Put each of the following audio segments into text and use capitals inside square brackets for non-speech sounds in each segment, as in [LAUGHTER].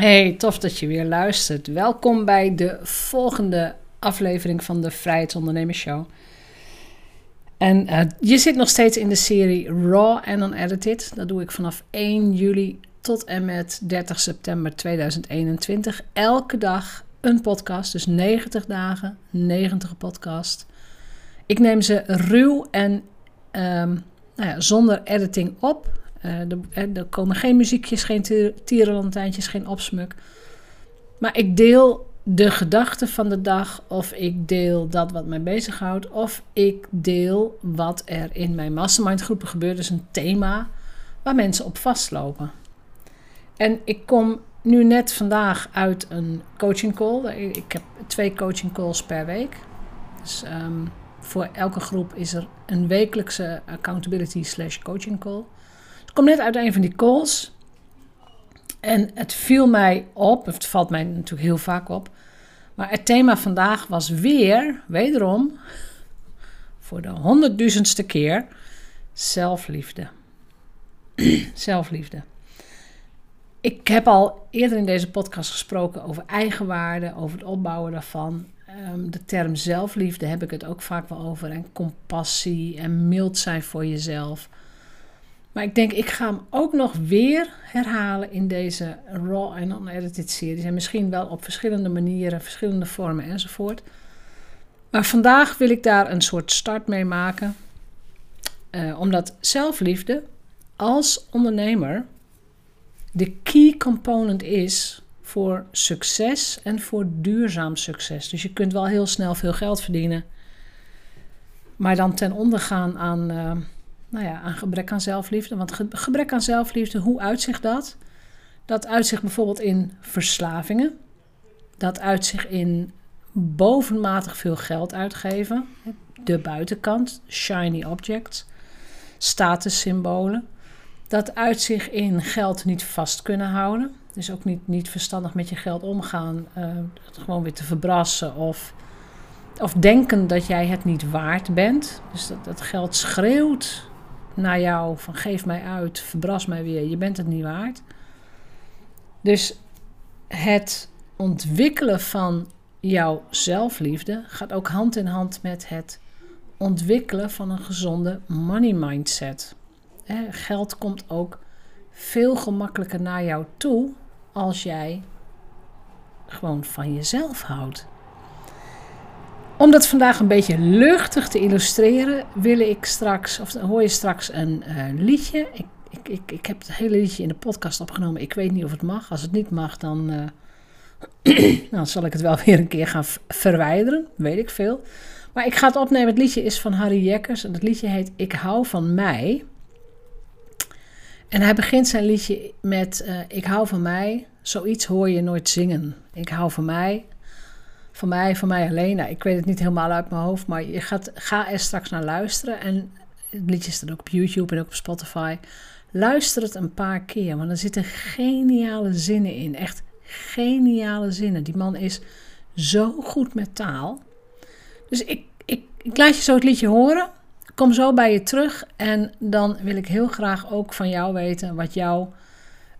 Hey, tof dat je weer luistert. Welkom bij de volgende aflevering van de Vrijheidsondernemers Show. En uh, je zit nog steeds in de serie Raw en Unedited. Dat doe ik vanaf 1 juli tot en met 30 september 2021. Elke dag een podcast, dus 90 dagen, 90 podcast. Ik neem ze ruw en um, nou ja, zonder editing op. Uh, er, er, komen geen muziekjes, geen tierenlantijntjes, geen opsmuk. Maar ik deel de gedachten van de dag, of ik deel dat wat mij bezighoudt, of ik deel wat er in mijn mastermind groepen gebeurt. Dus een thema waar mensen op vastlopen. En ik kom nu net vandaag uit een coaching call. Ik heb twee coaching calls per week. Dus um, voor elke groep is er een wekelijkse accountability slash coaching call. Kom net uit een van die calls. En het viel mij op, het valt mij natuurlijk heel vaak op. Maar het thema vandaag was weer, wederom, voor de honderdduizendste keer, zelfliefde. [CLEARS THROAT] zelfliefde. Ik heb al eerder in deze podcast gesproken over eigenwaarde, over het opbouwen daarvan. Um, de term zelfliefde heb ik het ook vaak wel over. En compassie en mild zijn voor jezelf. Maar ik denk, ik ga hem ook nog weer herhalen in deze Raw en Unedited series. En misschien wel op verschillende manieren, verschillende vormen enzovoort. Maar vandaag wil ik daar een soort start mee maken. Uh, omdat zelfliefde als ondernemer de key component is voor succes en voor duurzaam succes. Dus je kunt wel heel snel veel geld verdienen, maar dan ten onder gaan aan, uh, nou ja, aan gebrek aan zelfliefde. Want gebrek aan zelfliefde, hoe uitzicht dat? Dat uitzicht bijvoorbeeld in verslavingen. Dat uitzicht in bovenmatig veel geld uitgeven. De buitenkant, shiny objects, statussymbolen. Dat uitzicht in geld niet vast kunnen houden. Dus ook niet, niet verstandig met je geld omgaan. Het gewoon weer te verbrassen of, of denken dat jij het niet waard bent. Dus dat, dat geld schreeuwt naar jou van geef mij uit, verbras mij weer, je bent het niet waard. Dus het ontwikkelen van jouw zelfliefde gaat ook hand in hand met het ontwikkelen van een gezonde money mindset. geld komt ook veel gemakkelijker naar jou toe als jij gewoon van jezelf houdt. Om dat vandaag een beetje luchtig te illustreren, wil ik straks, of hoor je straks een uh, liedje. Ik, ik, ik, ik heb het hele liedje in de podcast opgenomen. Ik weet niet of het mag. Als het niet mag, dan, uh, [CLEARS THROAT] dan zal ik het wel [LAUGHS] weer een keer gaan verwijderen. Weet ik veel. Maar ik ga het opnemen. Het liedje is van Harry Jekkers. En het liedje heet Ik hou van mij. En hij begint zijn liedje met uh, Ik hou van mij. Zoiets hoor je nooit zingen. Ik hou van mij. Van mij, van mij alleen. Nou, ik weet het niet helemaal uit mijn hoofd. Maar je gaat, ga er straks naar luisteren. En het liedje staat ook op YouTube en ook op Spotify. Luister het een paar keer. Want er zitten geniale zinnen in. Echt geniale zinnen. Die man is zo goed met taal. Dus ik, ik, ik laat je zo het liedje horen kom zo bij je terug en dan wil ik heel graag ook van jou weten wat jouw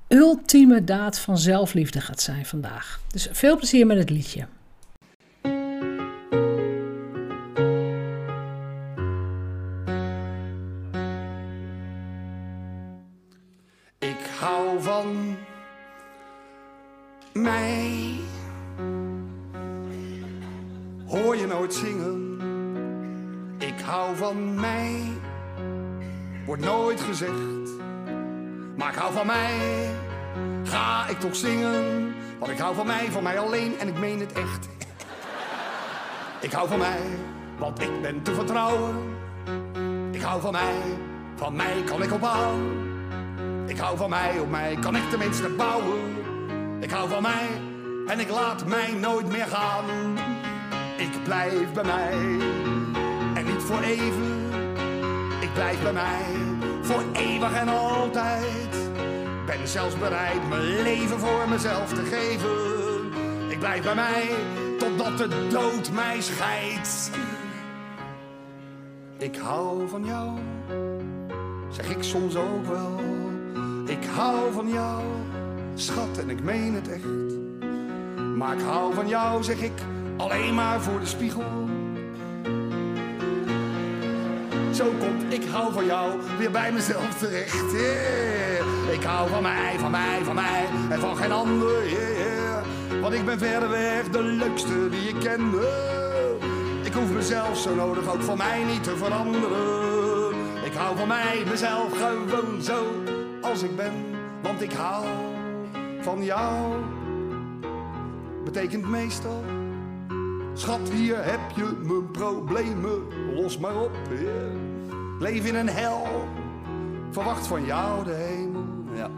ultieme daad van zelfliefde gaat zijn vandaag. Dus veel plezier met het liedje. Van mij. Hoor je nooit zingen? hou van mij. Wordt nooit gezegd, maar ik hou van mij. Ga ik toch zingen, want ik hou van mij, van mij alleen en ik meen het echt. Ik hou van mij, want ik ben te vertrouwen. Ik hou van mij, van mij kan ik opbouwen. Ik hou van mij, op mij kan ik tenminste bouwen. Ik hou van mij en ik laat mij nooit meer gaan. Ik blijf bij mij voor even. Ik blijf bij mij voor eeuwig en altijd. Ben zelfs bereid mijn leven voor mezelf te geven. Ik blijf bij mij totdat de dood mij scheidt. Ik hou van jou, zeg ik soms ook wel. Ik hou van jou, schat, en ik meen het echt. Maar ik hou van jou, zeg ik, alleen maar voor de spiegel. Zo komt ik hou van jou weer bij mezelf terecht. Ik hou van mij, van mij, van mij en van geen ander. Yeah. Want ik ben verder weg de leukste die ik kende. Ik hoef mezelf zo nodig ook van mij niet te veranderen. Ik hou van mij, mezelf gewoon zo als ik ben. Want ik hou van jou. Betekent meestal Schat, hier heb je mijn problemen, los maar op. Leef in een hel, verwacht van jou de hemel. Ja.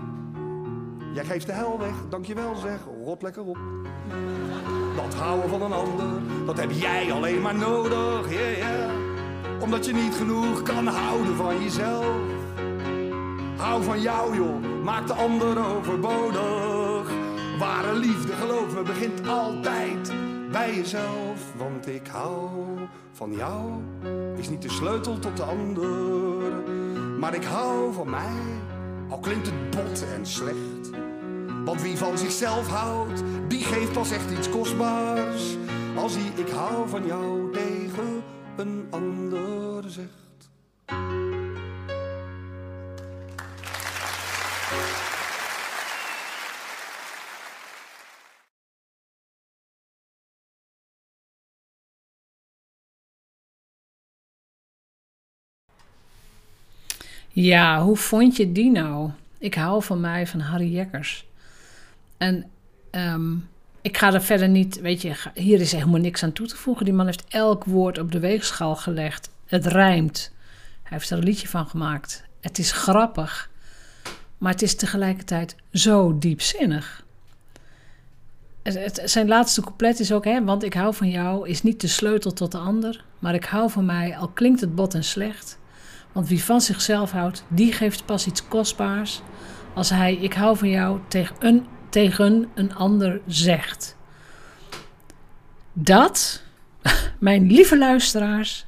Jij geeft de hel weg, dankjewel zeg, rot lekker op. Dat houden van een ander, dat heb jij alleen maar nodig. Omdat je niet genoeg kan houden van jezelf. Hou van jou joh, maak de ander overbodig. Ware liefde, geloof me, begint altijd bij jezelf, want ik hou van jou. Is niet de sleutel tot de ander, maar ik hou van mij. Al klinkt het bot en slecht. Want wie van zichzelf houdt, die geeft pas echt iets kostbaars. Als hij ik hou van jou tegen een ander zegt. Ja, hoe vond je die nou? Ik hou van mij van Harry Jekkers. En ehm, ik ga er verder niet, weet je, hier is helemaal niks aan toe te voegen. Die man heeft elk woord op de weegschaal gelegd. Het rijmt. Hij heeft er een liedje van gemaakt. Het is grappig, maar het is tegelijkertijd zo diepzinnig. Het, zijn laatste couplet is ook, hè, want ik hou van jou, is niet de sleutel tot de ander, maar ik hou van mij, al klinkt het bot en slecht. Want wie van zichzelf houdt, die geeft pas iets kostbaars als hij ik hou van jou tegen een, tegen een ander zegt. Dat, [LAUGHS] mijn lieve luisteraars,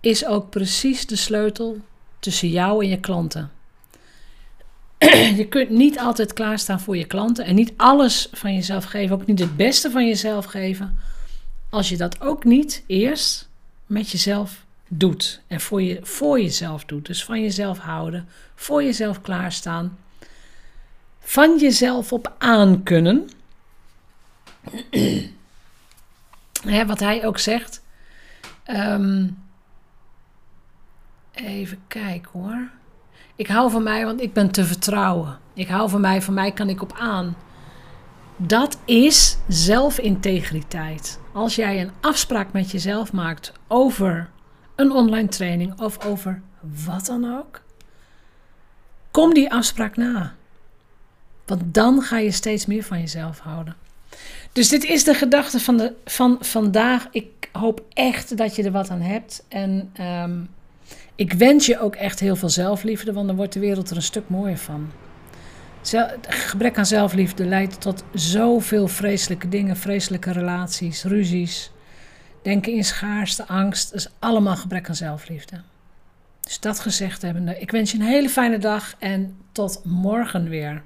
is ook precies de sleutel tussen jou en je klanten. [CLEARS THROAT] Je kunt niet altijd klaarstaan voor je klanten en niet alles van jezelf geven, ook niet het beste van jezelf geven, als je dat ook niet eerst met jezelf doet. En voor, je, voor jezelf doet. Dus van jezelf houden, voor jezelf klaarstaan. Van jezelf op aankunnen. [CLEARS THROAT] Hè, wat hij ook zegt. Ehm, even kijken hoor. Ik hou van mij, want ik ben te vertrouwen. Ik hou van mij, van mij kan ik op aan. Dat is zelfintegriteit. Als jij een afspraak met jezelf maakt over een online training of over wat dan ook. Kom die afspraak na. Want dan ga je steeds meer van jezelf houden. Dus dit is de gedachte van, de, van vandaag. Ik hoop echt dat je er wat aan hebt. En ehm, ik wens je ook echt heel veel zelfliefde, want dan wordt de wereld er een stuk mooier van. gebrek aan zelfliefde leidt tot zoveel vreselijke dingen, vreselijke relaties, ruzies. Denken in schaarste, angst, is allemaal gebrek aan zelfliefde. Dus dat gezegd hebbende, ik wens je een hele fijne dag en tot morgen weer.